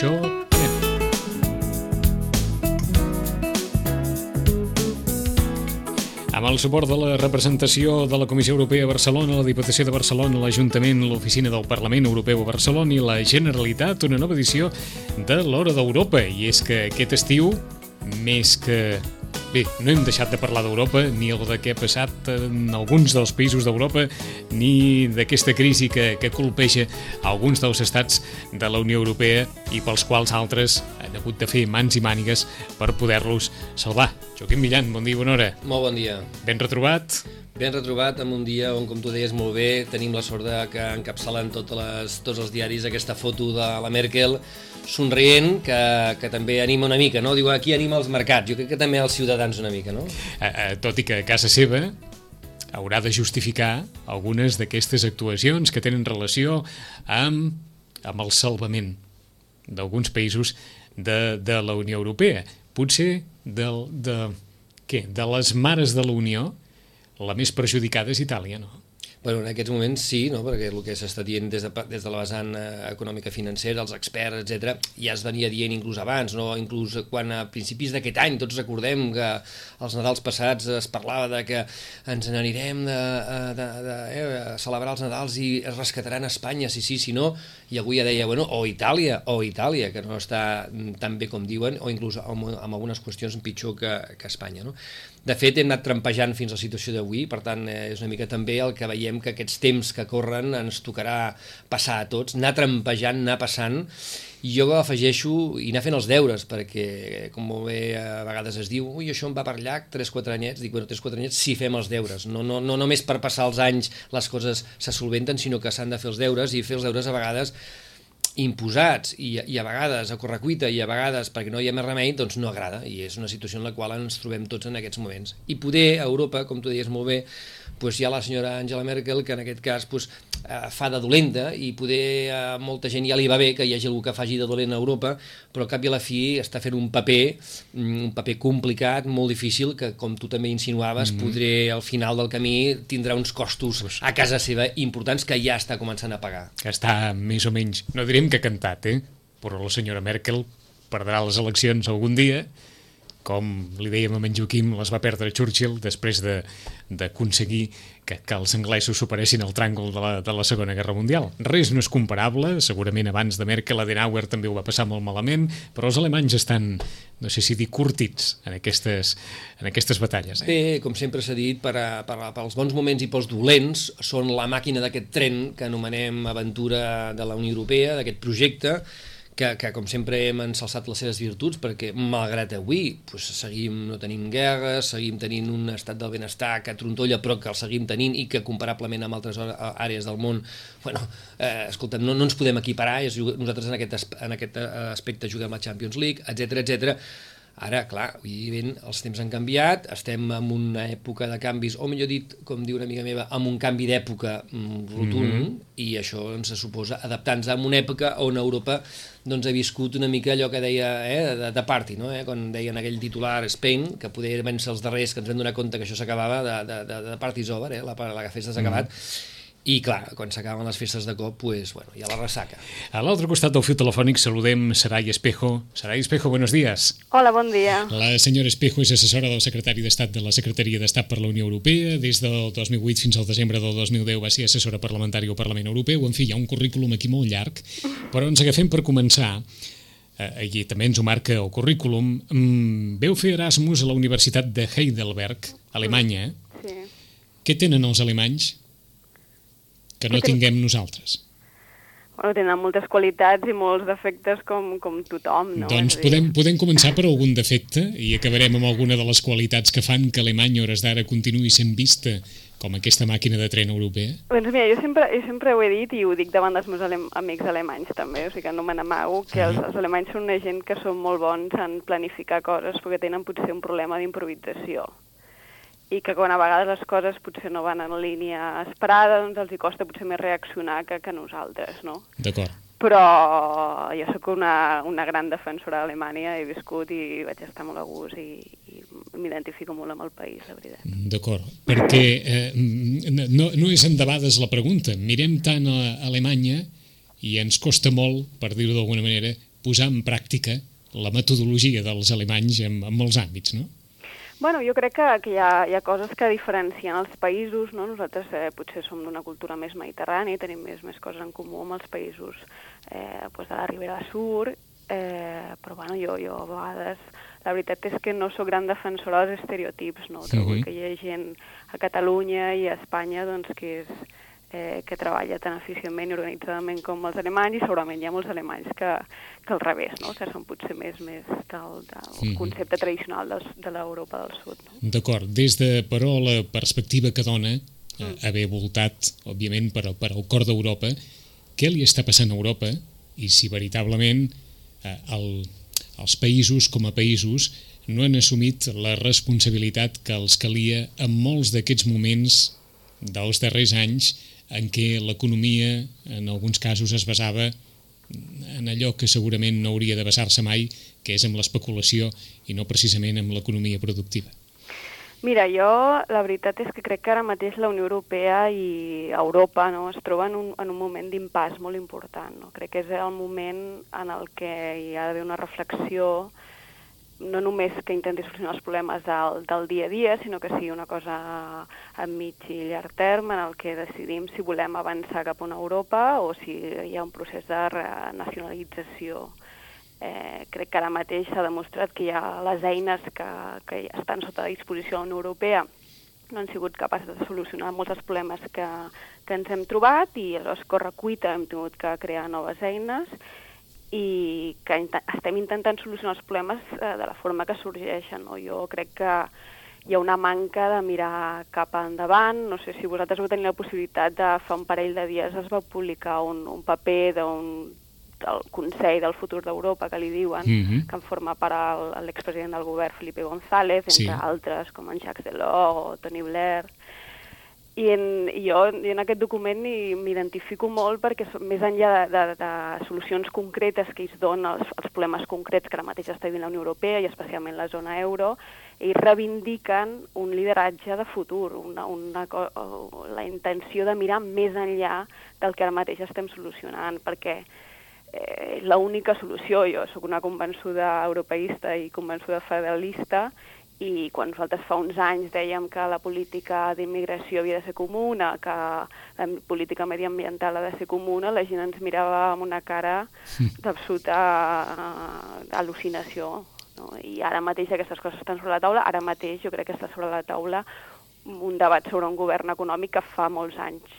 això. Amb el suport de la representació de la Comissió Europea a Barcelona, la Diputació de Barcelona, l'Ajuntament, l'Oficina del Parlament Europeu a Barcelona i la Generalitat, una nova edició de l'Hora d'Europa. I és que aquest estiu, més que Bé, no hem deixat de parlar d'Europa, ni el de què ha passat en alguns dels països d'Europa, ni d'aquesta crisi que, que colpeja alguns dels estats de la Unió Europea i pels quals altres han hagut de fer mans i mànigues per poder-los salvar. Joaquim Millan, bon dia, bona hora. Molt bon dia. Ben retrobat. Ben retrobat en un dia on, com tu deies molt bé, tenim la sort de que encapçalen totes les, tots els diaris aquesta foto de la Merkel somrient, que, que també anima una mica, no? Diu, aquí anima els mercats. Jo crec que també els ciutadans una mica, no? Eh, eh, tot i que a casa seva haurà de justificar algunes d'aquestes actuacions que tenen relació amb, amb el salvament d'alguns països de, de la Unió Europea. Potser del, de, què? de les mares de la Unió, la més perjudicada és Itàlia, no? Bueno, en aquests moments sí, no? perquè el que s'està dient des de, des de la vessant eh, econòmica financera, els experts, etc, ja es venia dient inclús abans, no? inclús quan a principis d'aquest any tots recordem que els Nadals passats es parlava de que ens n'anirem de, eh, de, de, eh, celebrar els Nadals i es rescataran a Espanya, sí, sí, si no, i avui ja deia, bueno, o Itàlia, o Itàlia, que no està tan bé com diuen, o inclús amb, amb algunes qüestions pitjor que, que Espanya. No? De fet, hem anat trampejant fins a la situació d'avui, per tant, eh, és una mica també el que veiem que aquests temps que corren ens tocarà passar a tots, anar trampejant, anar passant, i jo afegeixo i anar fent els deures, perquè, com molt bé a vegades es diu, ui, això em va per llac, 3-4 anyets, dic, bueno, 3-4 anyets, sí fem els deures, no, no, no només per passar els anys les coses se solventen, sinó que s'han de fer els deures, i fer els deures a vegades imposats i, i a vegades a correcuita i a vegades perquè no hi ha més remei, doncs no agrada i és una situació en la qual ens trobem tots en aquests moments. I poder a Europa, com tu deies molt bé, doncs hi ha la senyora Angela Merkel que en aquest cas doncs, eh, fa de dolenta i poder a molta gent ja li va bé que hi hagi algú que faci de dolent a Europa, però al cap i a la fi està fent un paper, mm, un paper complicat, molt difícil, que com tu també insinuaves, mm -hmm. podré al final del camí tindrà uns costos a casa seva importants que ja està començant a pagar. Que està més o menys, no direm que cantat, eh? però la senyora Merkel perdrà les eleccions algun dia, com li dèiem a en Joaquim, les va perdre Churchill després d'aconseguir de, que, que els anglesos superessin el tràngol de la, de la Segona Guerra Mundial. Res no és comparable, segurament abans de Merkel, Adenauer també ho va passar molt malament, però els alemanys estan, no sé si dir, curtits en aquestes, en aquestes batalles. Eh? Bé, com sempre s'ha dit, per, a, per a, pels bons moments i pels dolents, són la màquina d'aquest tren que anomenem aventura de la Unió Europea, d'aquest projecte, que, que com sempre hem ensalçat les seves virtuts perquè malgrat avui pues, seguim no tenim guerres, seguim tenint un estat del benestar que trontolla però que el seguim tenint i que comparablement amb altres àrees del món bueno, eh, escolta'm, no, no ens podem equiparar és, nosaltres en aquest, en aquest aspecte juguem a Champions League, etc etc Ara, clar, evidentment, els temps han canviat, estem en una època de canvis, o millor dit, com diu una amiga meva, amb un canvi d'època mm, rotund, mm -hmm. i això ens suposa adaptar-nos a una època on Europa doncs, ha viscut una mica allò que deia eh, de, de party, no? eh? quan deien aquell titular Spain, que poder vèncer els darrers, que ens vam donar compte que això s'acabava, de, de, de, de party's over, eh? la, la festa s'ha acabat, mm -hmm i clar, quan s'acaben les festes de cop, pues, bueno, hi ha la ressaca. A l'altre costat del fil telefònic saludem Saray Espejo. Saray Espejo, buenos días. Hola, bon dia. La senyora Espejo és assessora del secretari d'Estat de la Secretaria d'Estat per la Unió Europea. Des del 2008 fins al desembre del 2010 va ser assessora parlamentària al Parlament Europeu. En fi, hi ha un currículum aquí molt llarg, però ens agafem per començar eh, i també ens ho marca el currículum, mm, veu fer Erasmus a la Universitat de Heidelberg, Alemanya. Sí. Què tenen els alemanys que no tinguem nosaltres? Bueno, tenen moltes qualitats i molts defectes com, com tothom, no? Doncs podem, podem començar per algun defecte i acabarem amb alguna de les qualitats que fan que Alemanya, hores d'ara, continuï sent vista com aquesta màquina de tren europea? Doncs mira, jo sempre, jo sempre ho he dit i ho dic davant dels meus alem amics alemanys també, o sigui que no me n'amago, que els, els alemanys són una gent que són molt bons en planificar coses perquè tenen potser un problema d'improvisació i que quan a vegades les coses potser no van en línia esperada, doncs els hi costa potser més reaccionar que, que nosaltres, no? D'acord. Però jo sóc una, una gran defensora d'Alemanya, he viscut i vaig estar molt a gust i, i m'identifico molt amb el país, la veritat. D'acord, perquè eh, no, no és endebades la pregunta. Mirem tant a Alemanya i ens costa molt, per dir-ho d'alguna manera, posar en pràctica la metodologia dels alemanys en, en molts àmbits, no? Bueno, jo crec que, que hi, ha, hi ha coses que diferencien els països, no? Nosaltres eh, potser som d'una cultura més mediterrània, tenim més, més coses en comú amb els països eh, pues de la Ribera Sur, eh, però bueno, jo, jo a vegades la veritat és que no sóc gran defensora dels estereotips, no? Trobo uh -huh. que hi ha gent a Catalunya i a Espanya doncs, que és, eh, que treballa tan eficientment i organitzadament com els alemanys i segurament hi ha molts alemanys que, que al revés, no? que són potser més, més del, del mm. concepte tradicional de, de l'Europa del Sud. No? D'acord. Des de, però, la perspectiva que dona eh, mm. haver voltat, òbviament, per, per al cor d'Europa, què li està passant a Europa i si veritablement eh, el, els països com a països no han assumit la responsabilitat que els calia en molts d'aquests moments dels darrers anys en què l'economia, en alguns casos, es basava en allò que segurament no hauria de basar-se mai, que és amb l'especulació i no precisament amb l'economia productiva. Mira, jo la veritat és que crec que ara mateix la Unió Europea i Europa no, es troben en un, en un moment d'impàs molt important. No? Crec que és el moment en el que hi ha d'haver una reflexió no només que intenti solucionar els problemes del, del dia a dia, sinó que sigui una cosa a mig i llarg terme en el que decidim si volem avançar cap a una Europa o si hi ha un procés de nacionalització. Eh, crec que ara mateix s'ha demostrat que hi ha les eines que, que estan sota disposició de la Unió Europea no han sigut capaces de solucionar molts dels problemes que, que ens hem trobat i aleshores corre cuita hem tingut que crear noves eines i que int estem intentant solucionar els problemes eh, de la forma que sorgeixen. No? Jo crec que hi ha una manca de mirar cap endavant. No sé si vosaltres vau tenir la possibilitat de fa un parell de dies es va publicar un, un paper d'un del Consell del Futur d'Europa, que li diuen, mm -hmm. que en forma part l'expresident del govern Felipe González, entre sí. altres, com en Jacques Delors o Tony Blair, i, en, i jo en aquest document m'identifico molt perquè més enllà de, de, de solucions concretes que ells donen als, als problemes concrets que ara mateix està vivint la Unió Europea i especialment la zona euro, ells reivindiquen un lideratge de futur, una, una, la intenció de mirar més enllà del que ara mateix estem solucionant, perquè eh, l'única solució, jo sóc una convençuda europeista i convençuda federalista, i quan nosaltres fa uns anys dèiem que la política d'immigració havia de ser comuna, que la política mediambiental ha de ser comuna, la gent ens mirava amb una cara d'absoluta uh, al·lucinació. No? I ara mateix aquestes coses estan sobre la taula, ara mateix jo crec que està sobre la taula un debat sobre un govern econòmic que fa molts anys,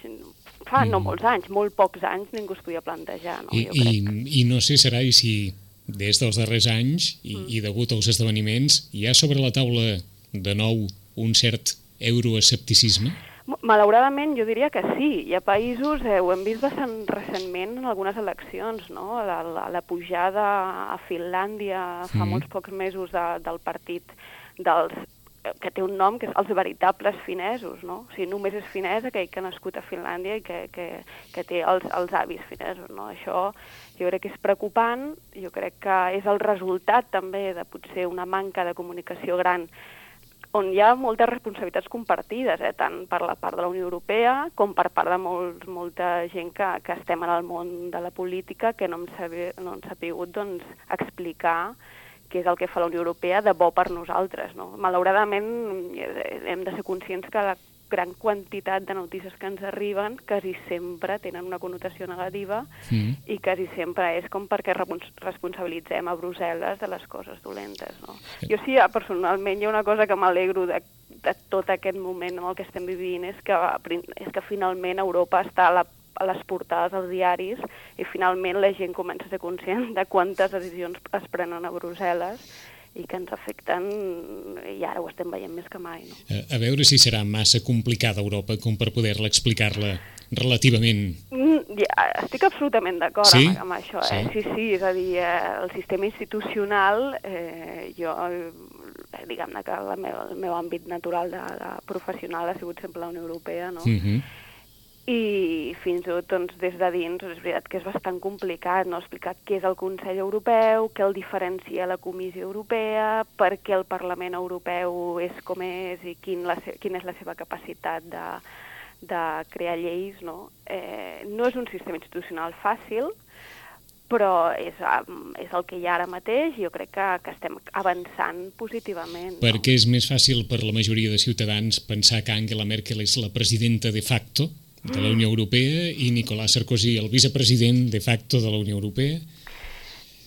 fa mm. no molts anys, molt pocs anys ningú es podia plantejar. No? I, jo crec. i, I no sé, serà, i si des dels darrers anys i, mm. i degut als esdeveniments, hi ha sobre la taula de nou un cert euroescepticisme? Malauradament, jo diria que sí. Hi ha països, eh, ho hem vist bastant recentment en algunes eleccions, no? La, la, la pujada a Finlàndia fa mm. molts pocs mesos de, del partit dels que té un nom que és els veritables finesos, no? O sigui, només és finès aquell que ha nascut a Finlàndia i que, que, que té els, els avis finesos, no? Això jo crec que és preocupant, jo crec que és el resultat també de potser una manca de comunicació gran on hi ha moltes responsabilitats compartides, eh, tant per la part de la Unió Europea com per part de molts, molta gent que, que estem en el món de la política que no hem, saber, no hem sabut doncs, explicar què és el que fa la Unió Europea de bo per nosaltres. No? Malauradament hem de ser conscients que la gran quantitat de notícies que ens arriben quasi sempre tenen una connotació negativa mm. i quasi sempre és com perquè responsabilitzem a Brussel·les de les coses dolentes. No? Jo sí, personalment, hi ha una cosa que m'alegro de, de tot aquest moment en el que estem vivint, és que, és que finalment Europa està a la a les portades dels diaris i finalment la gent comença a ser conscient de quantes decisions es prenen a Brussel·les i que ens afecten i ara ho estem veient més que mai. No? A, a veure si serà massa complicada Europa com per poder-la explicar-la relativament... Mm, ja, estic absolutament d'acord sí? amb, amb això. Eh? Sí? sí, sí, és a dir, eh, el sistema institucional, eh, jo eh, diguem-ne que la meva, el meu àmbit natural de, de professional ha sigut sempre la Unió Europea, no? Uh mhm. -huh i fins i tot doncs, des de dins és veritat que és bastant complicat no? explicar què és el Consell Europeu, què el diferencia la Comissió Europea, per què el Parlament Europeu és com és i quin la, quina és la seva capacitat de, de crear lleis. No? Eh, no és un sistema institucional fàcil, però és, és el que hi ha ara mateix i jo crec que, que estem avançant positivament. No? Perquè és més fàcil per la majoria de ciutadans pensar que Angela Merkel és la presidenta de facto de la Unió Europea i Nicolás Sarkozy el vicepresident de facto de la Unió Europea?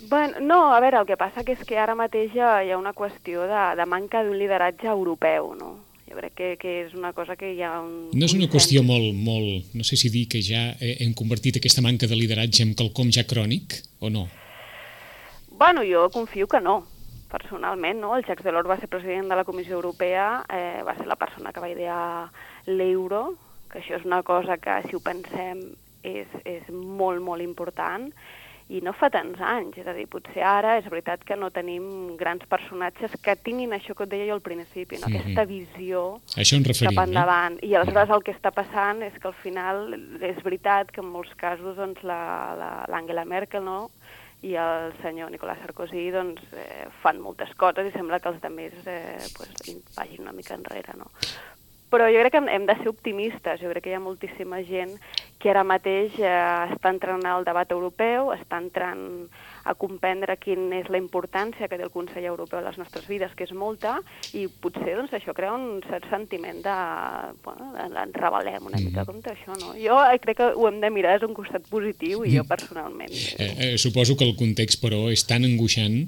Bueno, no, a veure, el que passa que és que ara mateix hi ha, una qüestió de, de manca d'un lideratge europeu, no? Jo crec que, que és una cosa que hi ha un... No és una qüestió molt, molt, no sé si dir que ja hem convertit aquesta manca de lideratge en quelcom ja crònic, o no? Bueno, jo confio que no, personalment, no? El Jacques Delors va ser president de la Comissió Europea, eh, va ser la persona que va idear l'euro, que això és una cosa que, si ho pensem, és, és molt, molt important, i no fa tants anys, és a dir, potser ara és veritat que no tenim grans personatges que tinguin això que et deia jo al principi, no? Mm -hmm. aquesta visió això referim, cap endavant. Eh? I aleshores el que està passant és que al final és veritat que en molts casos doncs, l'Angela Merkel no? i el senyor Nicolás Sarkozy doncs, eh, fan moltes coses i sembla que els altres eh, pues, vagin una mica enrere. No? Però jo crec que hem de ser optimistes. Jo crec que hi ha moltíssima gent que ara mateix eh, està entrant al debat europeu, està entrant a comprendre quina és la importància que té el Consell Europeu a les nostres vides, que és molta, i potser doncs, això crea un cert sentiment de... Bueno, ens rebel·lem una mica mm. contra això, no? Jo crec que ho hem de mirar des d'un costat positiu, i jo mm. personalment... Eh, eh, suposo que el context, però, és tan angoixant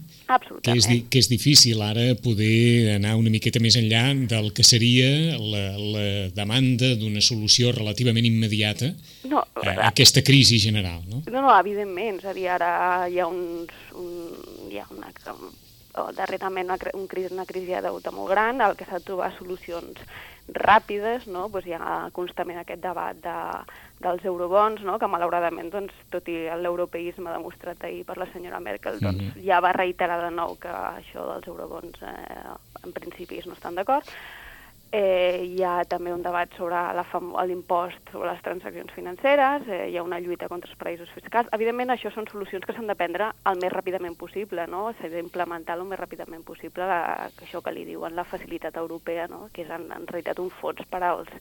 que és, que és difícil ara poder anar una miqueta més enllà del que seria la, la demanda d'una solució relativament immediata no, a aquesta crisi general, no? No, no, evidentment, és a dir, ara hi ha un uns, un, hi ha una, o darrerament una, un, una crisi de deute molt gran, el que s'ha de trobar solucions ràpides, no? pues hi ha constantment aquest debat de, dels eurobons, no? que malauradament, doncs, tot i l'europeisme demostrat ahir per la senyora Merkel, doncs, mm -hmm. ja va reiterar de nou que això dels eurobons eh, en principi no estan d'acord, Eh, hi ha també un debat sobre l'impost sobre les transaccions financeres, eh, hi ha una lluita contra els paraïsos fiscals. Evidentment, això són solucions que s'han de prendre el més ràpidament possible, no? S'ha d'implementar el més ràpidament possible la, això que li diuen la facilitat europea, no? que és en, en realitat un fons per als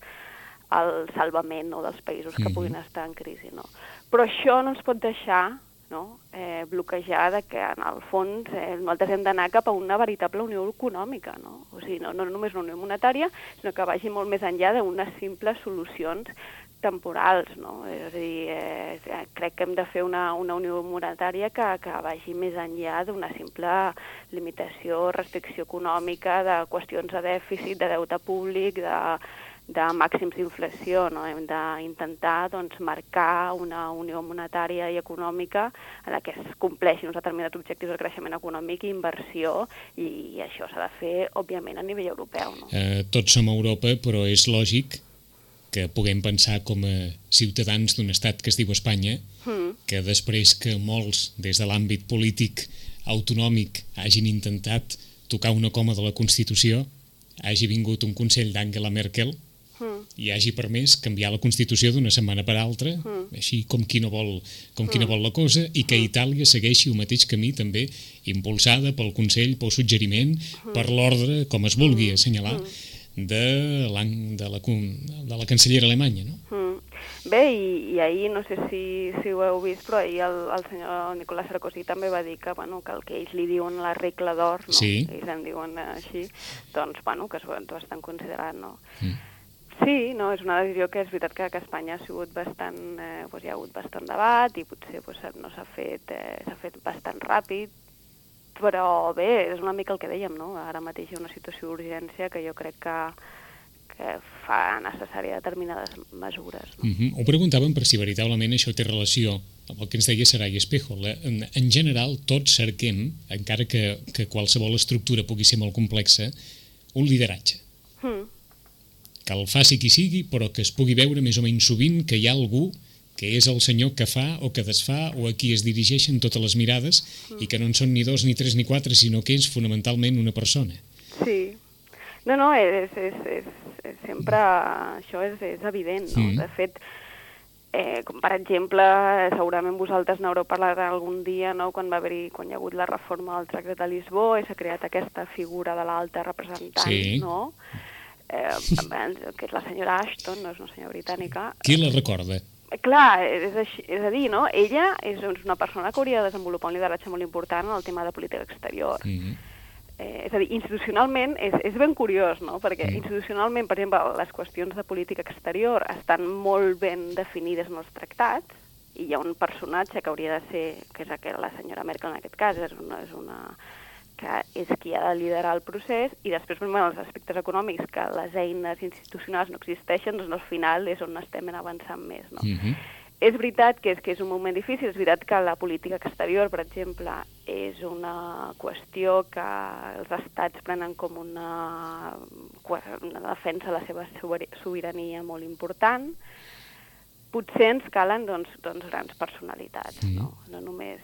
al salvament no, dels països que puguin estar en crisi. No? Però això no ens pot deixar no? eh, bloquejada que en el fons eh, nosaltres hem d'anar cap a una veritable unió econòmica, no? O sigui, no, no només una unió monetària, sinó que vagi molt més enllà d'unes simples solucions temporals, no? És a dir, eh, crec que hem de fer una, una unió monetària que, que vagi més enllà d'una simple limitació, restricció econòmica, de qüestions de dèficit, de deute públic, de de màxims d'inflació. No? Hem d'intentar doncs, marcar una unió monetària i econòmica en la que es compleixin uns determinats objectius de creixement econòmic i inversió, i, i això s'ha de fer, òbviament, a nivell europeu. No? Eh, tots som a Europa, però és lògic que puguem pensar com a ciutadans d'un estat que es diu Espanya, mm. que després que molts, des de l'àmbit polític autonòmic, hagin intentat tocar una coma de la Constitució, hagi vingut un Consell d'Angela Merkel mm. i hagi permès canviar la Constitució d'una setmana per altra, mm. així com qui no vol, com qui no hmm. vol la cosa, i que mm. Itàlia segueixi el mateix camí també, impulsada pel Consell, pel suggeriment, mm. per l'ordre, com es vulgui hmm. assenyalar, mm. de, la, de, la, de la cancellera alemanya, no? Mm. Bé, i, i ahir, no sé si, si ho heu vist, però ahir el, el senyor Nicolás Sarkozy també va dir que, bueno, que el que ells li diuen la regla d'or, no? sí. ells en diuen així, doncs, bueno, que s'ho estan considerant, no? Mm Sí, no, és una decisió que és veritat que, que a Espanya ha sigut bastant, eh, doncs hi ha hagut bastant debat i potser doncs, no s'ha fet, eh, fet bastant ràpid, però bé, és una mica el que dèiem, no? Ara mateix hi ha una situació d'urgència que jo crec que, que fa necessària determinades mesures. No? Mm -hmm. Ho preguntàvem per si veritablement això té relació amb el que ens deia Sarai Espejo. La, en, en general, tots cerquem, encara que, que qualsevol estructura pugui ser molt complexa, un lideratge. Mm que el faci qui sigui, però que es pugui veure més o menys sovint que hi ha algú que és el senyor que fa o que desfà o a qui es dirigeixen totes les mirades mm. i que no en són ni dos, ni tres, ni quatre, sinó que és fonamentalment una persona. Sí. No, no, és, és, és, és sempre... Això és, és evident, no? Mm. De fet, eh, com per exemple, segurament vosaltres n'haureu parlat algun dia, no?, quan va haver quan hi ha hagut la reforma del Tractat de Lisboa i s'ha creat aquesta figura de l'alta representant, sí. no?, eh, que és la senyora Ashton, no és una senyora britànica. Qui la recorda? clar, és, així, és a dir, no? ella és una persona que hauria de desenvolupar un lideratge molt important en el tema de política exterior. Mm -hmm. eh, és a dir, institucionalment és, és ben curiós, no? perquè mm. institucionalment, per exemple, les qüestions de política exterior estan molt ben definides en els tractats, i hi ha un personatge que hauria de ser, que és aquella, la senyora Merkel en aquest cas, és una, és una que és qui ha de liderar el procés, i després, bueno, els aspectes econòmics, que les eines institucionals no existeixen, doncs al final és on estem avançant més. No? Mm -hmm. És veritat que és, que és un moment difícil, és veritat que la política exterior, per exemple, és una qüestió que els estats prenen com una, una defensa de la seva sobirania molt important, potser ens calen doncs, doncs grans personalitats, mm. no? no només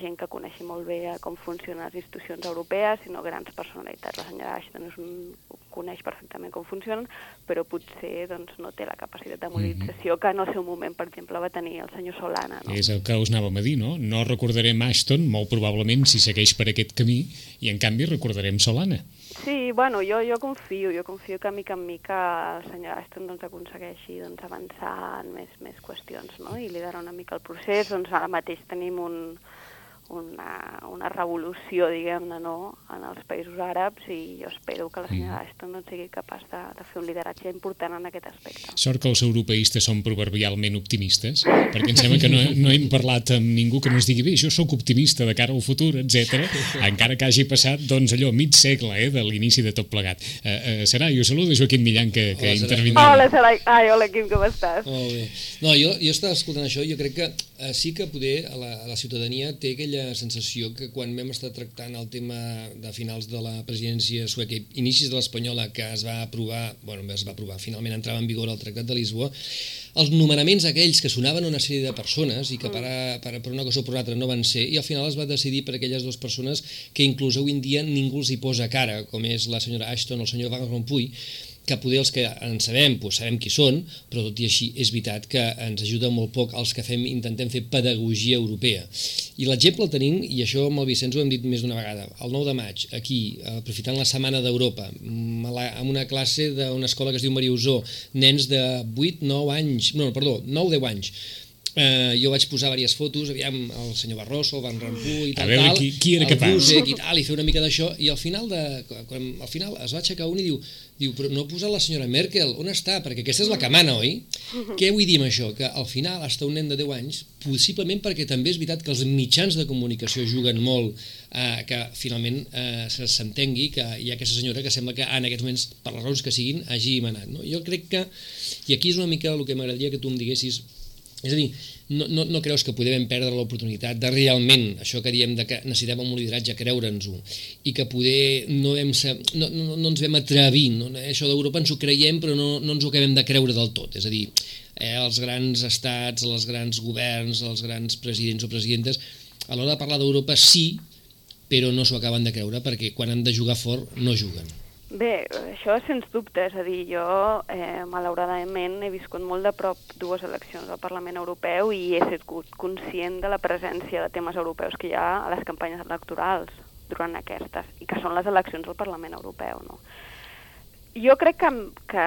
gent que coneixi molt bé com funcionen les institucions europees, sinó grans personalitats. La senyora Ashton és un, coneix perfectament com funcionen, però potser doncs, no té la capacitat de mobilització mm -hmm. que en el seu moment, per exemple, va tenir el senyor Solana. No? És el que us anàvem a dir, no? No recordarem Ashton, molt probablement, si segueix per aquest camí, i en canvi recordarem Solana. Sí, bueno, jo, jo confio, jo confio que mica en mica el senyor Aston doncs, aconsegueixi doncs, avançar en més, més qüestions no? i liderar una mica el procés. Doncs ara mateix tenim un, una, una revolució, diguem-ne, no? en els països àrabs i jo espero que la senyora mm. Ashton doncs, sigui capaç de, de fer un lideratge important en aquest aspecte. Sort que els europeistes són proverbialment optimistes, perquè em sembla que no, no hem parlat amb ningú que no ens digui bé, jo sóc optimista de cara al futur, etc. encara que hagi passat doncs, allò mig segle eh, de l'inici de tot plegat. Uh, uh, serà, jo saludo Joaquim Millan, que, que intervindrà. Hola, Sarai. Ai, hola, Quim, com estàs? Molt bé. No, jo, jo estava escoltant això, jo crec que sí que poder a la, a la ciutadania té aquella sensació que quan vam estar tractant el tema de finals de la presidència sueca i inicis de l'espanyola que es va aprovar, bueno, es va aprovar, finalment entrava en vigor el Tractat de Lisboa, els nomenaments aquells que sonaven una sèrie de persones i que per, a, per, per una cosa o per una altra no van ser, i al final es va decidir per aquelles dues persones que inclús avui en dia ningú els hi posa cara, com és la senyora Ashton o el senyor Van Rompuy, que poder els que en sabem, doncs sabem qui són, però tot i així és veritat que ens ajuda molt poc els que fem, intentem fer pedagogia europea. I l'exemple el tenim, i això amb el Vicenç ho hem dit més d'una vegada, el 9 de maig, aquí, aprofitant la Setmana d'Europa, amb una classe d'una escola que es diu Mariusó, nens de 8, 9 anys, no, perdó, 9, 10 anys, Eh, jo vaig posar diverses fotos, aviam, el senyor Barroso, el Van Rompuy i tal, a veure, tal, qui, qui era capaç? Buzek i tal, i fer una mica d'això, i al final, de, quan, al final es va aixecar un i diu, diu, però no ha posat la senyora Merkel, on està? Perquè aquesta és la que mana, oi? Què vull dir amb això? Que al final, està un nen de 10 anys, possiblement perquè també és veritat que els mitjans de comunicació juguen molt eh, que finalment eh, s'entengui que hi ha aquesta senyora que sembla que en aquests moments, per les raons que siguin, hagi manat. No? Jo crec que, i aquí és una mica el que m'agradaria que tu em diguessis, és a dir, no, no, no creus que podem perdre l'oportunitat de realment, això que diem de que necessitem un lideratge, creure'ns-ho, i que poder no, hem, no, no, no ens vam atrevir, no? això d'Europa ens ho creiem però no, no ens ho acabem de creure del tot, és a dir, eh, els grans estats, els grans governs, els grans presidents o presidentes, a l'hora de parlar d'Europa sí, però no s'ho acaben de creure perquè quan han de jugar fort no juguen. Bé, això sens dubte, és a dir, jo eh, malauradament he viscut molt de prop dues eleccions al Parlament Europeu i he sigut conscient de la presència de temes europeus que hi ha a les campanyes electorals durant aquestes, i que són les eleccions al Parlament Europeu, no? Jo crec que, que,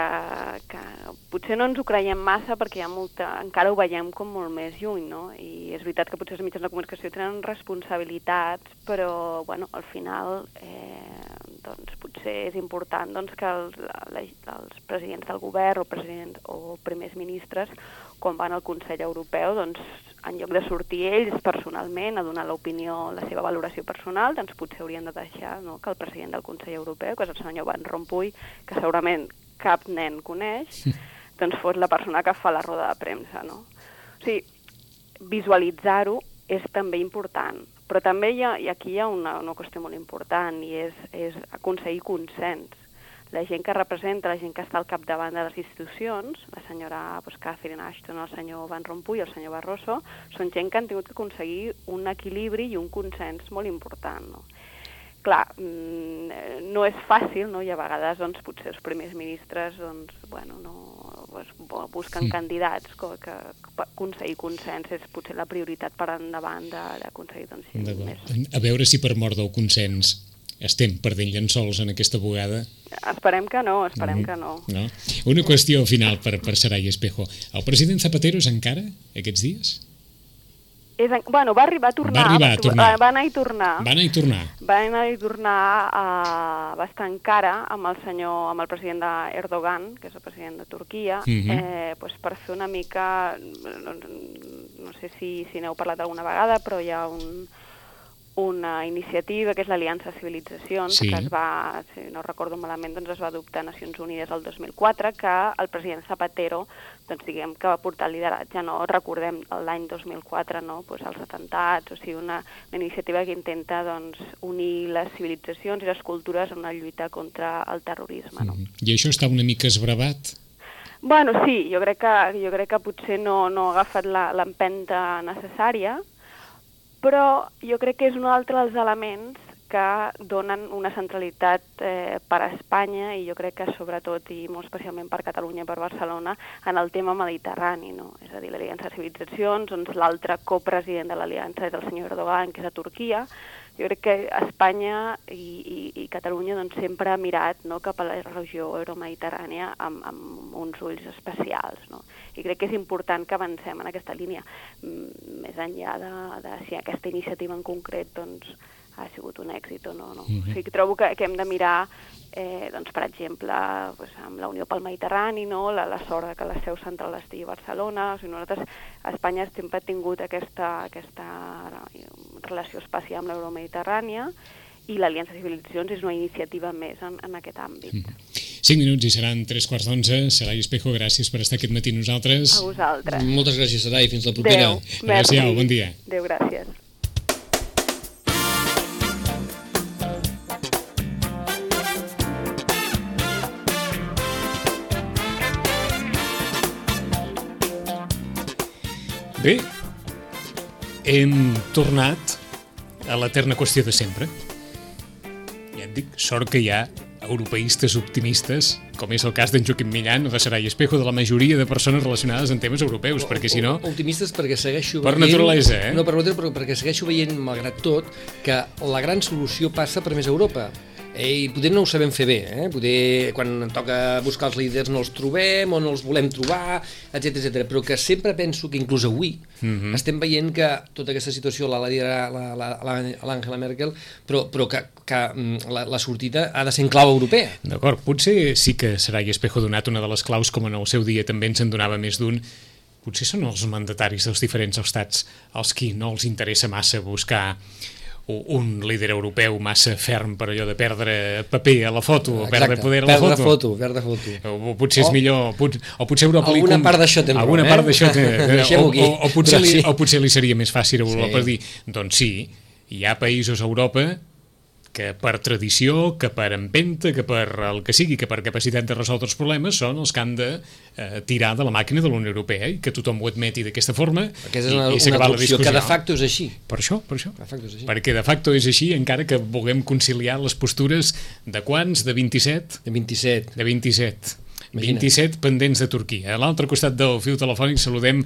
que potser no ens ho creiem massa perquè hi ha molta, encara ho veiem com molt més lluny, no? I és veritat que potser els mitjans de comunicació tenen responsabilitats, però, bueno, al final eh, doncs, potser és important doncs, que els, la, els presidents del govern o presidents o primers ministres, quan van al Consell Europeu, doncs, en lloc de sortir ells personalment a donar l'opinió, la seva valoració personal, doncs potser haurien de deixar no, que el president del Consell Europeu, que és el senyor Van Rompuy, que segurament cap nen coneix, doncs fos la persona que fa la roda de premsa. No? O sigui, visualitzar-ho és també important, però també hi ha, i aquí hi ha una, una qüestió molt important, i és, és aconseguir consens la gent que representa, la gent que està al capdavant de les institucions, la senyora pues, Catherine Ashton, el senyor Van Rompuy, el senyor Barroso, són gent que han tingut que aconseguir un equilibri i un consens molt important. No? Clar, mm, no és fàcil, no? i a vegades doncs, potser els primers ministres doncs, bueno, no, pues, busquen sí. candidats que, que, que aconseguir consens és potser la prioritat per endavant d'aconseguir doncs, més. A veure si per mort del consens estem perdent llençols en aquesta bugada. Esperem que no, esperem mm -hmm. que no. no. Una qüestió final per, per Saray Espejo. El president Zapatero és encara aquests dies? És, bueno, va arribar a tornar. Va arribar a tornar. Va anar i tornar. Va anar i tornar. Va anar i tornar, uh, va estar encara amb el senyor, amb el president de Erdogan, que és el president de Turquia, mm -hmm. eh, pues per fer una mica, no, no sé si, si n'heu parlat alguna vegada, però hi ha un, una iniciativa que és l'Aliança Civilitzacions, sí. que es va, si no recordo malament, doncs es va adoptar a Nacions Unides el 2004, que el president Zapatero, doncs diguem que va portar el lideratge, no? Recordem l'any 2004, no? Pues els atentats, o sigui, una, una iniciativa que intenta doncs, unir les civilitzacions i les cultures en una lluita contra el terrorisme, no? Mm. I això està una mica esbravat? Bueno, sí, jo crec que, jo crec que potser no, no ha agafat l'empenta necessària, però jo crec que és un altre dels elements que donen una centralitat eh, per a Espanya i jo crec que sobretot i molt especialment per Catalunya i per Barcelona en el tema mediterrani, no? és a dir, l'Aliança de Civilitzacions, doncs l'altre copresident de l'Aliança és el senyor Erdogan, que és a Turquia, jo crec que Espanya i, i, i Catalunya doncs, sempre ha mirat no, cap a la regió euromediterrània amb, amb uns ulls especials. No? I crec que és important que avancem en aquesta línia, més enllà de, de si aquesta iniciativa en concret doncs, ha sigut un èxit o no. no. Mm -hmm. O sigui, que trobo que, que hem de mirar eh, doncs, per exemple, pues, amb la Unió pel Mediterrani, no? la, la sort que la seu central estigui a Barcelona. O sigui, nosaltres a Espanya sempre hem tingut aquesta, aquesta relació espacial amb l'Euromediterrània i l'Aliança de Civilitzacions és una iniciativa més en, en aquest àmbit. Mm. 5 minuts i seran 3 quarts d'onze. Sarai Espejo, gràcies per estar aquest matí nosaltres. A vosaltres. Moltes gràcies, Sarai. Fins la propera. Adéu. Adéu-siau, bon dia. Adéu, gràcies. Bé, hem tornat a l'eterna qüestió de sempre. Ja et dic, sort que hi ha europeistes optimistes, com és el cas d'en Joaquim Millan o de Sarai Espejo, de la majoria de persones relacionades en temes europeus, o, perquè si no... Optimistes perquè segueixo per veient... Per naturalesa, eh? No, per naturalesa, però perquè segueixo veient, malgrat tot, que la gran solució passa per més Europa. Eh, I poder no ho sabem fer bé, eh? poder quan toca buscar els líders no els trobem o no els volem trobar, etc etc. però que sempre penso que inclús avui mhm. -huh. estem veient que tota aquesta situació la liderarà l'Àngela Merkel, però, però que, que mm, la, la sortida ha de ser en clau europea. D'acord, potser sí que serà i Espejo donat una de les claus, com en el seu dia també ens en donava més d'un, potser són els mandataris dels diferents estats els qui no els interessa massa buscar un líder europeu massa ferm per allò de perdre paper a la foto, o perdre poder a la perdre foto. foto. Perdre foto, O, o potser és millor, pot, o potser Europa alguna li... part d'això té Alguna eh? part d'això té... o, o, o, potser li, sí. o potser li seria més fàcil a Europa sí. dir, doncs sí, hi ha països a Europa que per tradició, que per empenta, que per el que sigui, que per capacitat de resoldre els problemes, són els que han de eh, tirar de la màquina de la Unió Europea i que tothom ho admeti d'aquesta forma Aquesta és una, i, i una opció que de facto és així. Per això, per això. De facto és així. Perquè de facto és així, encara que vulguem conciliar les postures de quants? De 27? De 27. De 27. Imagina't. 27 pendents de Turquia. A l'altre costat del fiu telefònic saludem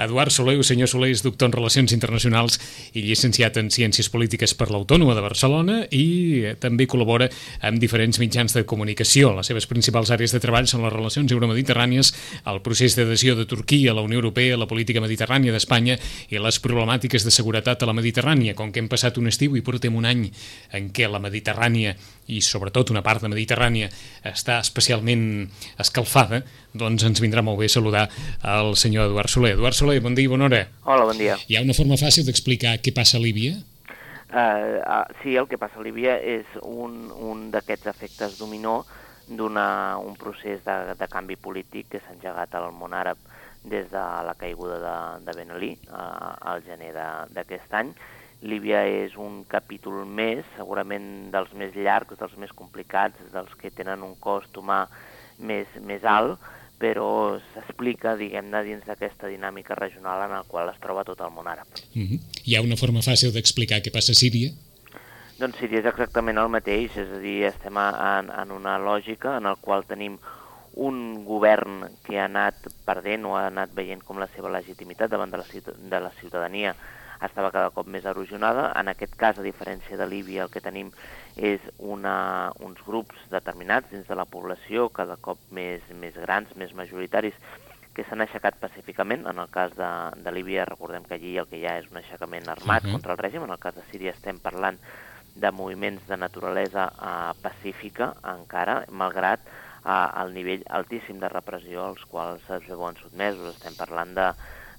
Eduard Soler, senyor Soler és doctor en Relacions Internacionals i llicenciat en Ciències Polítiques per l'Autònoma de Barcelona i eh, també col·labora amb diferents mitjans de comunicació. Les seves principals àrees de treball són les relacions euromediterrànies, el procés d'adhesió de Turquia a la Unió Europea, la política mediterrània d'Espanya i les problemàtiques de seguretat a la Mediterrània, com que hem passat un estiu i portem un any en què la Mediterrània i sobretot una part de Mediterrània està especialment escalfada, doncs ens vindrà molt bé saludar el senyor Eduard Soler. Eduard Soler, bon dia i bona hora. Hola, bon dia. Hi ha una forma fàcil d'explicar què passa a Líbia? Uh, uh, sí, el que passa a Líbia és un, un d'aquests efectes dominó d'un procés de, de canvi polític que s'ha engegat al món àrab des de la caiguda de, de Ben Ali uh, al gener d'aquest any. Líbia és un capítol més, segurament dels més llargs, dels més complicats, dels que tenen un cost humà més, més alt, però s'explica, diguem-ne, dins d'aquesta dinàmica regional en la qual es troba tot el món àrab. Mm -hmm. Hi ha una forma fàcil d'explicar què passa a Síria? Doncs Síria és exactament el mateix, és a dir, estem en, en una lògica en la qual tenim un govern que ha anat perdent o ha anat veient com la seva legitimitat davant de la, de la ciutadania estava cada cop més erosionada. En aquest cas, a diferència de Líbia, el que tenim és una, uns grups determinats dins de la població, cada cop més, més grans, més majoritaris, que s'han aixecat pacíficament. En el cas de, de Líbia, recordem que allí el que hi ha és un aixecament armat uh -huh. contra el règim. En el cas de Síria estem parlant de moviments de naturalesa uh, pacífica encara, malgrat uh, el nivell altíssim de repressió als quals es veuen sotmesos. Estem parlant de,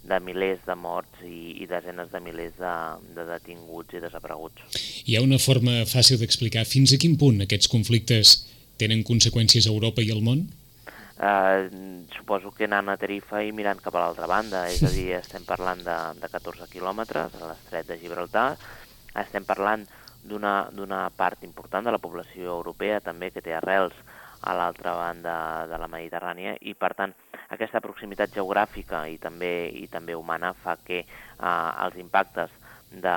de milers de morts i, i desenes de milers de, de detinguts i desapareguts. Hi ha una forma fàcil d'explicar fins a quin punt aquests conflictes tenen conseqüències a Europa i al món? eh, suposo que anant a Tarifa i mirant cap a l'altra banda, és a dir, estem parlant de, de 14 quilòmetres a l'estret de Gibraltar, estem parlant d'una part important de la població europea també que té arrels a l'altra banda de la Mediterrània i per tant aquesta proximitat geogràfica i també, i també humana fa que eh, els impactes de,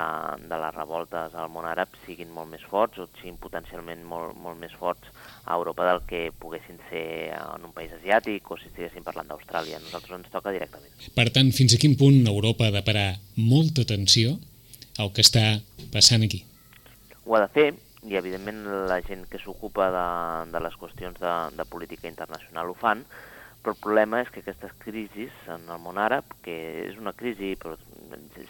de les revoltes al món àrab siguin molt més forts o siguin potencialment molt, molt més forts a Europa del que poguessin ser en un país asiàtic o si estiguéssim parlant d'Austràlia. Nosaltres ens toca directament. Per tant, fins a quin punt Europa ha de parar molta atenció al que està passant aquí? Ho ha de fer, i evidentment la gent que s'ocupa de, de les qüestions de, de política internacional ho fan, però el problema és que aquestes crisis en el món àrab, que és una crisi, però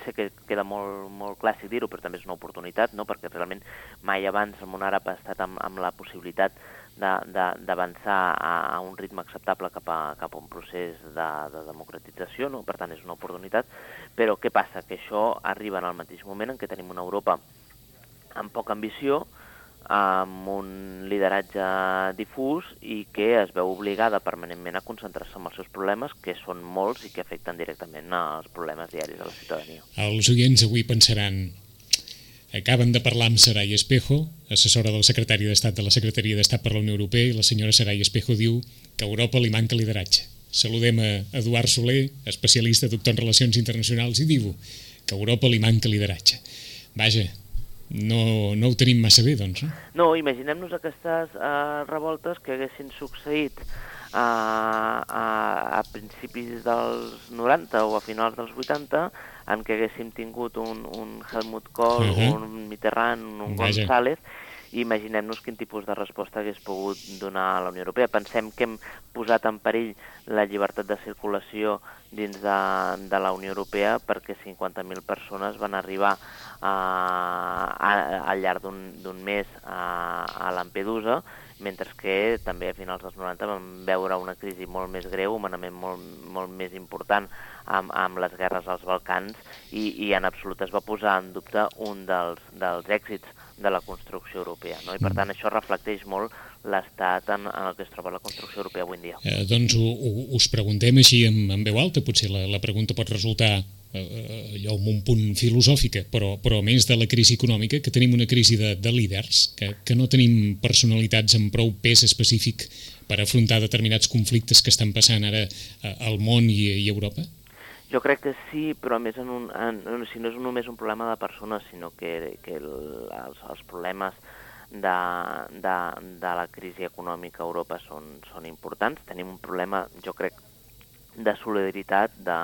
sé que queda molt, molt clàssic dir-ho, però també és una oportunitat, no? perquè realment mai abans el món àrab ha estat amb, amb la possibilitat d'avançar a, a un ritme acceptable cap a, cap a un procés de, de democratització, no? per tant és una oportunitat, però què passa? Que això arriba en el mateix moment en què tenim una Europa amb poca ambició, amb un lideratge difús i que es veu obligada permanentment a concentrar-se en els seus problemes, que són molts i que afecten directament als problemes diaris de la ciutadania. Els oients avui pensaran Acaben de parlar amb Saray Espejo, assessora del secretari d'Estat de la Secretaria d'Estat per la Unió Europea, i la senyora Saray Espejo diu que a Europa li manca lideratge. Saludem a Eduard Soler, especialista, doctor en Relacions Internacionals, i diu que a Europa li manca lideratge. Vaja, no, no ho tenim massa bé, doncs, no? No, imaginem-nos aquestes uh, revoltes que haguessin succeït a, a, a principis dels 90 o a finals dels 80, en què haguéssim tingut un, un Helmut Kohl, uh -huh. un Mitterrand, un Vaja. González, imaginem-nos quin tipus de resposta hagués pogut donar a la Unió Europea. Pensem que hem posat en perill la llibertat de circulació dins de, de la Unió Europea perquè 50.000 persones van arribar a, a, al llarg d'un mes a, a Lampedusa, mentre que també a finals dels 90 vam veure una crisi molt més greu, un manament molt, molt més important amb, amb les guerres als Balcans i, i en absolut es va posar en dubte un dels, dels èxits de la construcció europea. No? I per mm. tant això reflecteix molt l'estat en, en el que es troba la construcció europea avui en dia. Eh, doncs ho, ho, us preguntem així en, en veu alta, potser la, la pregunta pot resultar eh, allò amb un punt filosòfica, però, però a més de la crisi econòmica, que tenim una crisi de, de líders, que, que no tenim personalitats amb prou pes específic per afrontar determinats conflictes que estan passant ara eh, al món i, i a Europa? Jo crec que sí, però a més en un, en, si no és només un problema de persones, sinó que, que el, els, els problemes de, de, de la crisi econòmica a Europa són, són importants. Tenim un problema, jo crec, de solidaritat, de,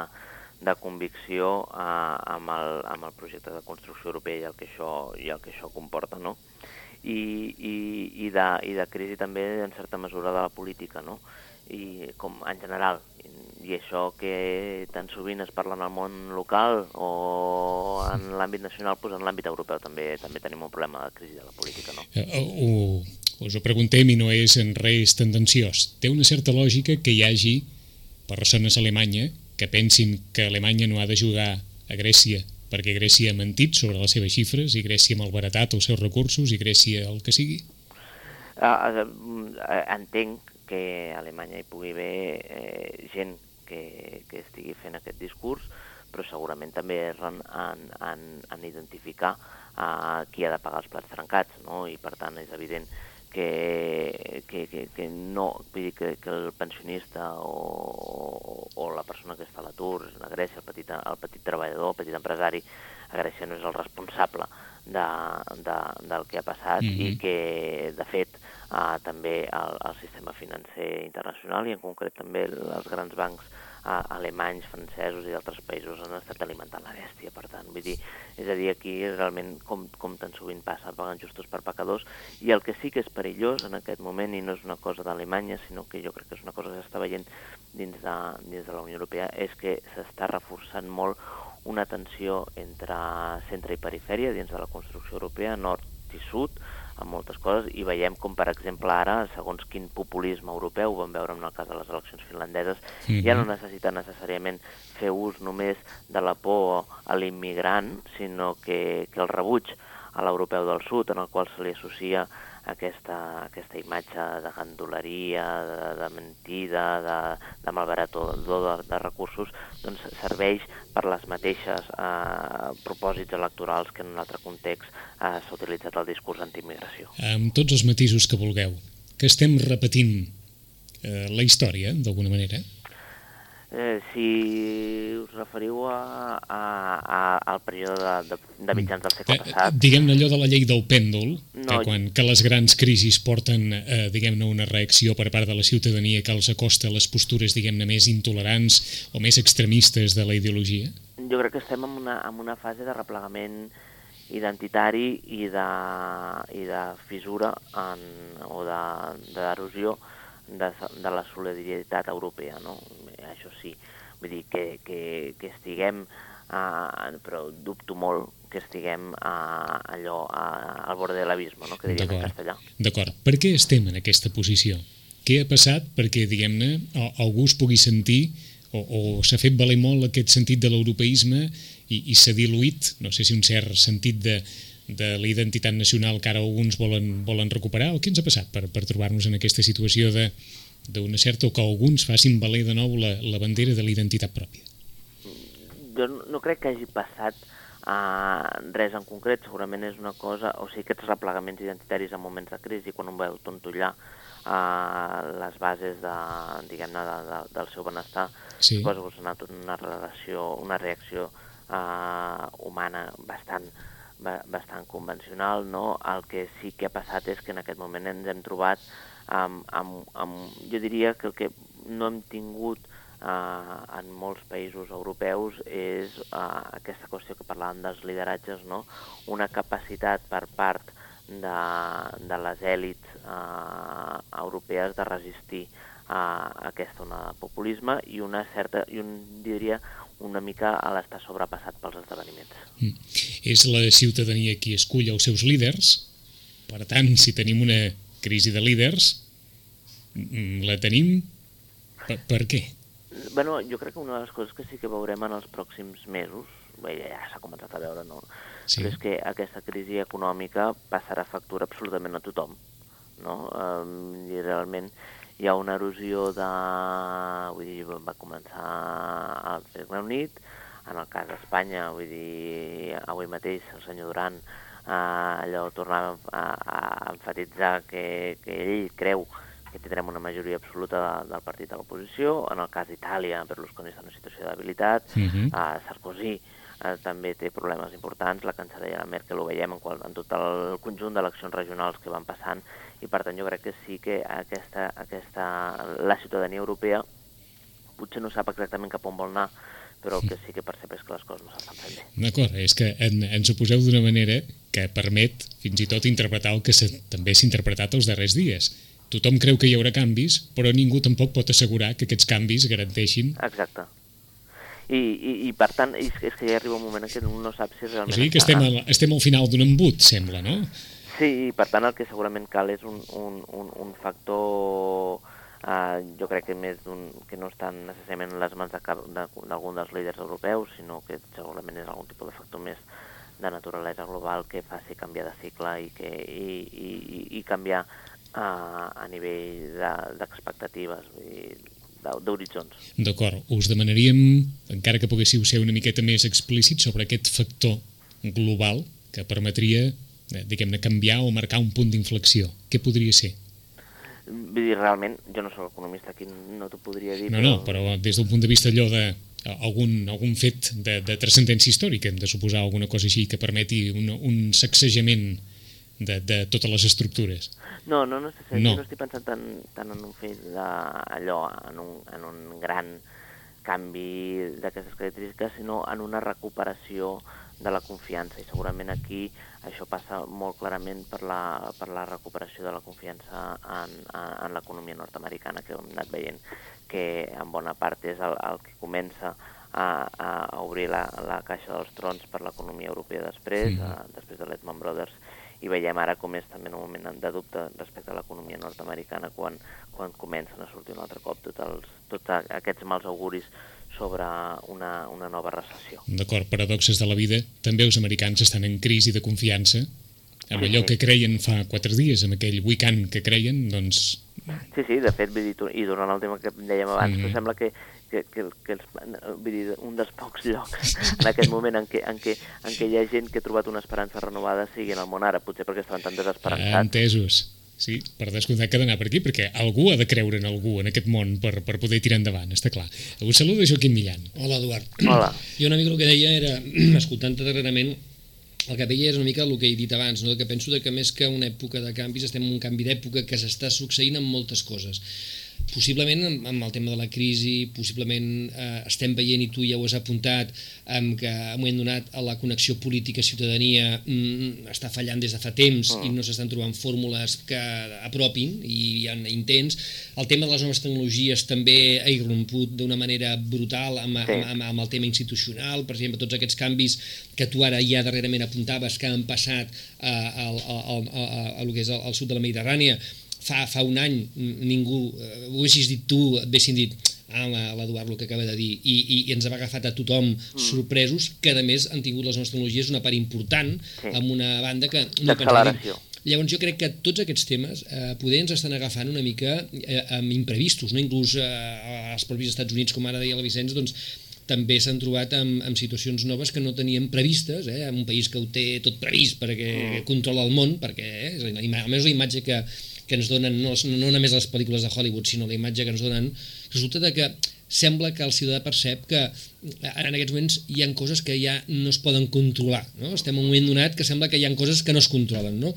de convicció eh, amb, el, amb el projecte de construcció europea i el que això, i el que això comporta, no? I, i, i, de, i de crisi també, en certa mesura, de la política, no? I com en general, i això que tan sovint es parla en el món local o en l'àmbit nacional, doncs en l'àmbit europeu també també tenim un problema de crisi de la política, no? Eh, ho, us ho preguntem i no és en res tendenciós. Té una certa lògica que hi hagi persones a Alemanya que pensin que Alemanya no ha de jugar a Grècia perquè Grècia ha mentit sobre les seves xifres i Grècia ha malbaratat els seus recursos i Grècia el que sigui? Uh, uh, entenc que a Alemanya hi pugui haver eh, gent que, que estigui fent aquest discurs, però segurament també erren en, en, en identificar uh, qui ha de pagar els plats trencats, no? i per tant és evident que, que, que, que no, vull dir que, que el pensionista o, o, la persona que està a l'atur a Grècia, el petit, el petit treballador, el petit empresari, a Grècia no és el responsable de, de, del que ha passat mm -hmm. i que, de fet, uh, també el, el sistema financer internacional i en concret també els grans bancs uh, alemanys, francesos i d'altres països han estat alimentant la bèstia. Per tant, vull dir, és a dir, aquí realment, com, com tan sovint passa, paguen justos per pecadors, i el que sí que és perillós en aquest moment, i no és una cosa d'Alemanya, sinó que jo crec que és una cosa que s'està veient dins de, dins de la Unió Europea, és que s'està reforçant molt una tensió entre centre i perifèria dins de la construcció europea, nord i sud, amb moltes coses, i veiem com, per exemple, ara, segons quin populisme europeu, ho vam veure en el cas de les eleccions finlandeses, -hmm. ja no necessita necessàriament fer ús només de la por a l'immigrant, sinó que, que el rebuig a l'europeu del sud, en el qual se li associa aquesta, aquesta imatge de gandoleria, de, de mentida, de, de malbaratador de, de recursos, doncs serveix per les mateixes eh, propòsits electorals que en un altre context eh, s'ha utilitzat el discurs antiimmigració. Amb tots els matisos que vulgueu, que estem repetint eh, la història, d'alguna manera? Eh, si us referiu a, a, a, al període de, de, de mitjans del segle eh, passat... Diguem-ne allò de la llei del pèndol, no, que quan que les grans crisis porten, eh, diguem-ne, una reacció per part de la ciutadania que els acosta a les postures, diguem-ne, més intolerants o més extremistes de la ideologia? Jo crec que estem en una, en una fase de replegament identitari i de, i de fissura en, o d'erosió de, de, de la solidaritat europea, no? Això sí, vull dir que, que, que estiguem, uh, però dubto molt que estiguem uh, allò uh, al bord de l'abisme, no? que diríem en castellà. D'acord. Per què estem en aquesta posició? Què ha passat perquè, diguem-ne, algú es pugui sentir o, o s'ha fet valer molt aquest sentit de l'europeisme i, i s'ha diluït, no sé si un cert sentit de, de la identitat nacional que ara alguns volen, volen recuperar o què ens ha passat per, per trobar-nos en aquesta situació de d'una certa o que alguns facin valer de nou la, la bandera de la identitat pròpia? Jo no, crec que hagi passat uh, res en concret, segurament és una cosa, o sigui, aquests replegaments identitaris en moments de crisi, quan un veu tontollar uh, les bases de, diguem-ne, de, de, del seu benestar, sí. suposo que ha una relació, una reacció uh, humana bastant bastant convencional, no? El que sí que ha passat és que en aquest moment ens hem trobat amb, amb, amb jo diria que el que no hem tingut eh, en molts països europeus és eh, aquesta qüestió que parlàvem dels lideratges, no? una capacitat per part de, de les èlits eh, europees de resistir a aquesta onada de populisme i una certa, i un, diria, una mica a l'estar sobrepassat pels esdeveniments. Mm. És la ciutadania qui escull els seus líders, per tant, si tenim una crisi de líders, mm, la tenim per, per què? Bueno, jo crec que una de les coses que sí que veurem en els pròxims mesos, bé, ja s'ha començat a veure, no? Sí. Però és que aquesta crisi econòmica passarà factura absolutament a tothom, no? Um, I realment hi ha una erosió de... Vull dir, va començar al Regne Unit, en el cas d'Espanya, vull dir, avui mateix el senyor Duran eh, allò tornava a, a enfatitzar que, que ell creu que tindrem una majoria absoluta de, del partit de l'oposició. En el cas d'Itàlia, Berlusconi està en una situació de debilitat. Uh -huh. eh, Sarkozy eh, també té problemes importants. La cancellera Merkel ho veiem en, qual, en tot el conjunt d'eleccions regionals que van passant i per tant jo crec que sí que aquesta, aquesta, la ciutadania europea potser no sap exactament cap on vol anar, però el que sí que percep és que les coses no s'estan fent bé. D'acord, és que en, ens ho poseu d'una manera que permet fins i tot interpretar el que també s'ha interpretat els darrers dies. Tothom creu que hi haurà canvis, però ningú tampoc pot assegurar que aquests canvis garanteixin... Exacte. I, i, i per tant, és, és que ja arriba un moment en què no sap si realment... O sigui que estem, al, estem al final d'un embut, sembla, no? Sí, per tant el que segurament cal és un, un, un, un factor, eh, jo crec que més que no està necessàriament en les mans d'algun de, de, dels líders europeus, sinó que segurament és algun tipus de factor més de naturalesa global que faci canviar de cicle i, que, i, i, i canviar eh, a nivell d'expectatives, de, d'horitzons. D'acord, us demanaríem, encara que poguéssiu ser una miqueta més explícit sobre aquest factor global que permetria Eh, diguem-ne, canviar o marcar un punt d'inflexió? Què podria ser? Vull dir, realment, jo no sóc economista, aquí no t'ho podria dir. No, però... no, però des d'un punt de vista allò de algun, algun fet de, de transcendència històrica, hem de suposar alguna cosa així que permeti un, un sacsejament de, de totes les estructures. No, no, no, no, No. no estic pensant tant, tant en un fet d'allò, en, un, en un gran canvi d'aquestes característiques, sinó en una recuperació de la confiança i segurament aquí això passa molt clarament per la, per la recuperació de la confiança en, en, en l'economia nord-americana que hem anat veient que en bona part és el, el que comença a, a obrir la, la caixa dels trons per l'economia europea després, Mhm. mm. després de Lehman Brothers i veiem ara com és també en un moment de dubte respecte a l'economia nord-americana quan, quan comencen a sortir un altre cop tots, els, tots aquests mals auguris sobre una, una nova recessió. D'acord, paradoxes de la vida. També els americans estan en crisi de confiança. Amb allò que creien fa quatre dies, amb aquell weekend que creien, doncs Sí, sí, de fet, vull dir, i durant el tema que dèiem abans, -hmm. sembla que, que, que, que els, vull dir, un dels pocs llocs en aquest moment en què, en, què, en què hi ha gent que ha trobat una esperança renovada sigui en el món ara, potser perquè estaven tan desesperançats. entesos. Sí, per descomptat que ha d'anar per aquí, perquè algú ha de creure en algú en aquest món per, per poder tirar endavant, està clar. Us saluda Joaquim Millan. Hola, Eduard. Hola. Jo una mica el que deia era, escoltant-te darrerament, el que veia és una mica el que he dit abans, no? que penso que més que una època de canvis estem en un canvi d'època que s'està succeint amb moltes coses possiblement amb, amb el tema de la crisi, possiblement eh, estem veient, i tu ja ho has apuntat, amb que en un moment donat a la connexió política-ciutadania mm, està fallant des de fa temps i no s'estan trobant fórmules que apropin i hi ha intents. El tema de les noves tecnologies també ha irromput d'una manera brutal amb, Sí. amb, amb, amb el tema institucional, per exemple, tots aquests canvis que tu ara ja darrerament apuntaves que han passat a, a, a, a, a, a, a lo que és el, el sud de la Mediterrània, fa, fa un any ningú, eh, ho haguessis dit tu, et haguessin dit ah, la- l'Eduard el que acaba de dir, i, i, i ens ha agafat a tothom mm. sorpresos, que a més han tingut les noves tecnologies una part important Sí. amb una banda que no pensàvem. Llavors jo crec que tots aquests temes eh, poder ens estan agafant una mica eh, amb imprevistos, no? inclús eh, als propis Estats Units, com ara deia la Vicenç, doncs també s'han trobat amb, amb situacions noves que no teníem previstes, eh? en un país que ho té tot previst perquè mm. controla el món, perquè eh, és la, almenys la imatge que, que ens donen, no, no només les pel·lícules de Hollywood, sinó la imatge que ens donen, resulta que sembla que el ciutadà percep que ara en aquests moments hi han coses que ja no es poden controlar. No? Estem en un moment donat que sembla que hi han coses que no es controlen. No?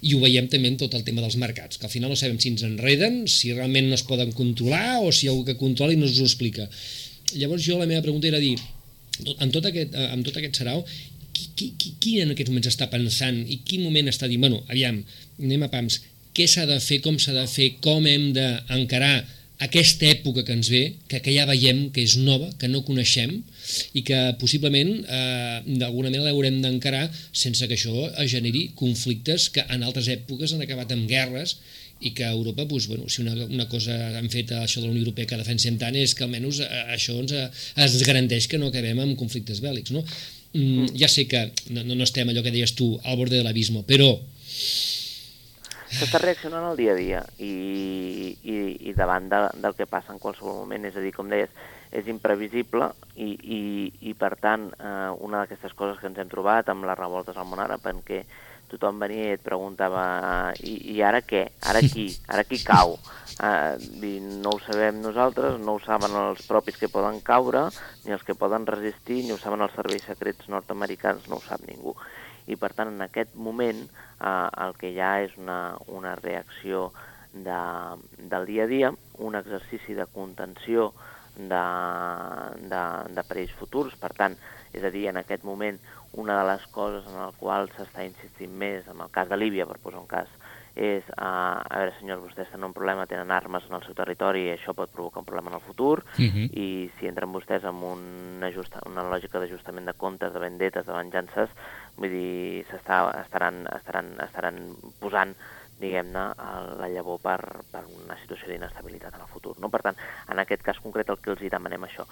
I ho veiem també en tot el tema dels mercats, que al final no sabem si ens enreden, si realment no es poden controlar o si hi ha algú que controla i no ens ho explica. Llavors jo la meva pregunta era dir, amb tot aquest, eh, amb tot aquest sarau, qui, qui, qui en aquests moments està pensant i quin moment està dient, bueno, aviam, anem a pams, què s'ha de fer, com s'ha de fer, com hem d'encarar aquesta època que ens ve, que, que ja veiem que és nova, que no coneixem i que possiblement eh, d'alguna manera l'haurem d'encarar sense que això generi conflictes que en altres èpoques han acabat amb guerres i que a Europa, doncs, bueno, si una, una cosa han fet això de la Unió Europea que defensem tant és que almenys eh, això ens, eh, ens garanteix que no acabem amb conflictes bèl·lics, no? Mm, ja sé que no, no estem allò que deies tu al borde de l'abisme, però S'està reaccionant al dia a dia i, i, i davant de, del que passa en qualsevol moment, és a dir, com deies, és imprevisible i, i, i per tant, eh, una d'aquestes coses que ens hem trobat amb les revoltes al món àrab en què tothom venia i et preguntava i, i ara què? Ara qui? Ara qui cau? Uh, dir, no ho sabem nosaltres, no ho saben els propis que poden caure, ni els que poden resistir, ni ho saben els serveis secrets nord-americans, no ho sap ningú. I per tant, en aquest moment, eh, el que ha és una, una reacció de, del dia a dia, un exercici de contenció de, de, de perills futurs. Per tant, és a dir, en aquest moment, una de les coses en el qual s'està insistint més, en el cas de Líbia, per posar un cas, és, uh, a veure, senyors, vostès tenen un problema, tenen armes en el seu territori i això pot provocar un problema en el futur, Uh -huh. i si entren vostès en un ajusta, una lògica d'ajustament de comptes, de vendetes, de venjances, vull dir, estaran, estaran, estaran posant diguem-ne, la llavor per, per una situació d'inestabilitat en el futur. No? Per tant, en aquest cas concret el que els hi demanem això.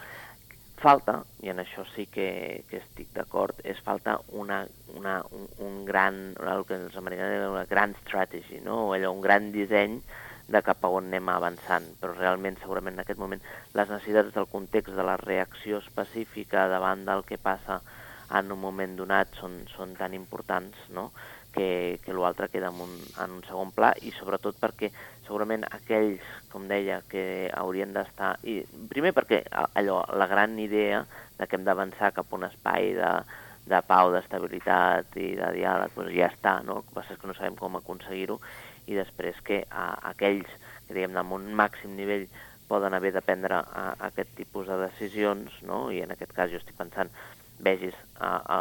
Falta, i en això sí que, que estic d'acord, és falta una, una, un, un gran, el que els americans diuen una gran strategy, no? allò, un gran disseny de cap a on anem avançant, però realment segurament en aquest moment les necessitats del context de la reacció específica davant del que passa en un moment donat són, són tan importants no? que, que l'altre queda en un, en un segon pla i sobretot perquè segurament aquells, com deia, que haurien d'estar... i Primer perquè allò, la gran idea de que hem d'avançar cap a un espai de, de pau, d'estabilitat i de diàleg, doncs ja està, no? El que passa és que no sabem com aconseguir-ho i després que a, aquells que diguem amb un màxim nivell poden haver de prendre a, a aquest tipus de decisions, no? i en aquest cas jo estic pensant vegis a, a,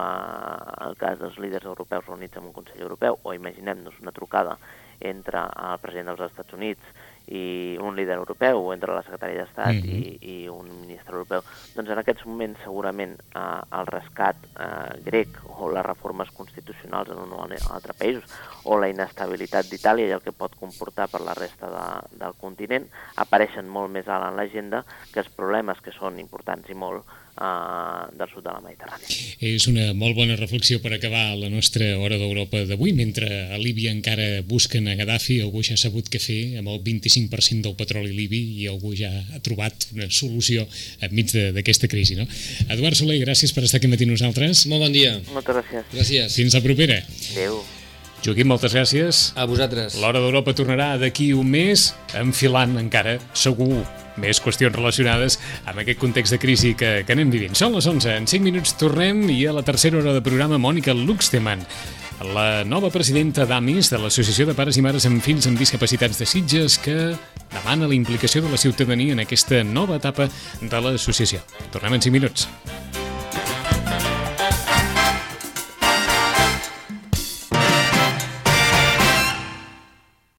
el cas dels líders europeus reunits en un Consell Europeu o imaginem-nos una trucada entre el president dels Estats Units i un líder europeu o entre la secretària d'Estat mm -hmm. i, i un ministre europeu, doncs en aquests moments segurament eh, el rescat eh, grec o les reformes constitucionals en un o en altre països o la inestabilitat d'Itàlia i el que pot comportar per la resta de, del continent apareixen molt més alt en l'agenda que els problemes que són importants i molt del sud de la Mediterrània. És una molt bona reflexió per acabar la nostra hora d'Europa d'avui. Mentre a Líbia encara busquen a Gaddafi, algú ja ha sabut què fer amb el 25% del petroli libi i algú ja ha trobat una solució enmig d'aquesta crisi. No? Eduard Soler, gràcies per estar aquí matí nosaltres. Molt bon dia. Moltes gràcies. Gràcies. Fins la propera. Adéu. Joaquim, moltes gràcies. A vosaltres. L'Hora d'Europa tornarà d'aquí un mes, enfilant encara, segur, més qüestions relacionades amb aquest context de crisi que, que anem vivint. Són les 11, en 5 minuts tornem i a la tercera hora de programa Mònica Luxteman, la nova presidenta d'AMIS, de l'Associació de Pares i Mares amb Fills amb Discapacitats de Sitges, que demana la implicació de la ciutadania en aquesta nova etapa de l'associació. Tornem en 5 minuts.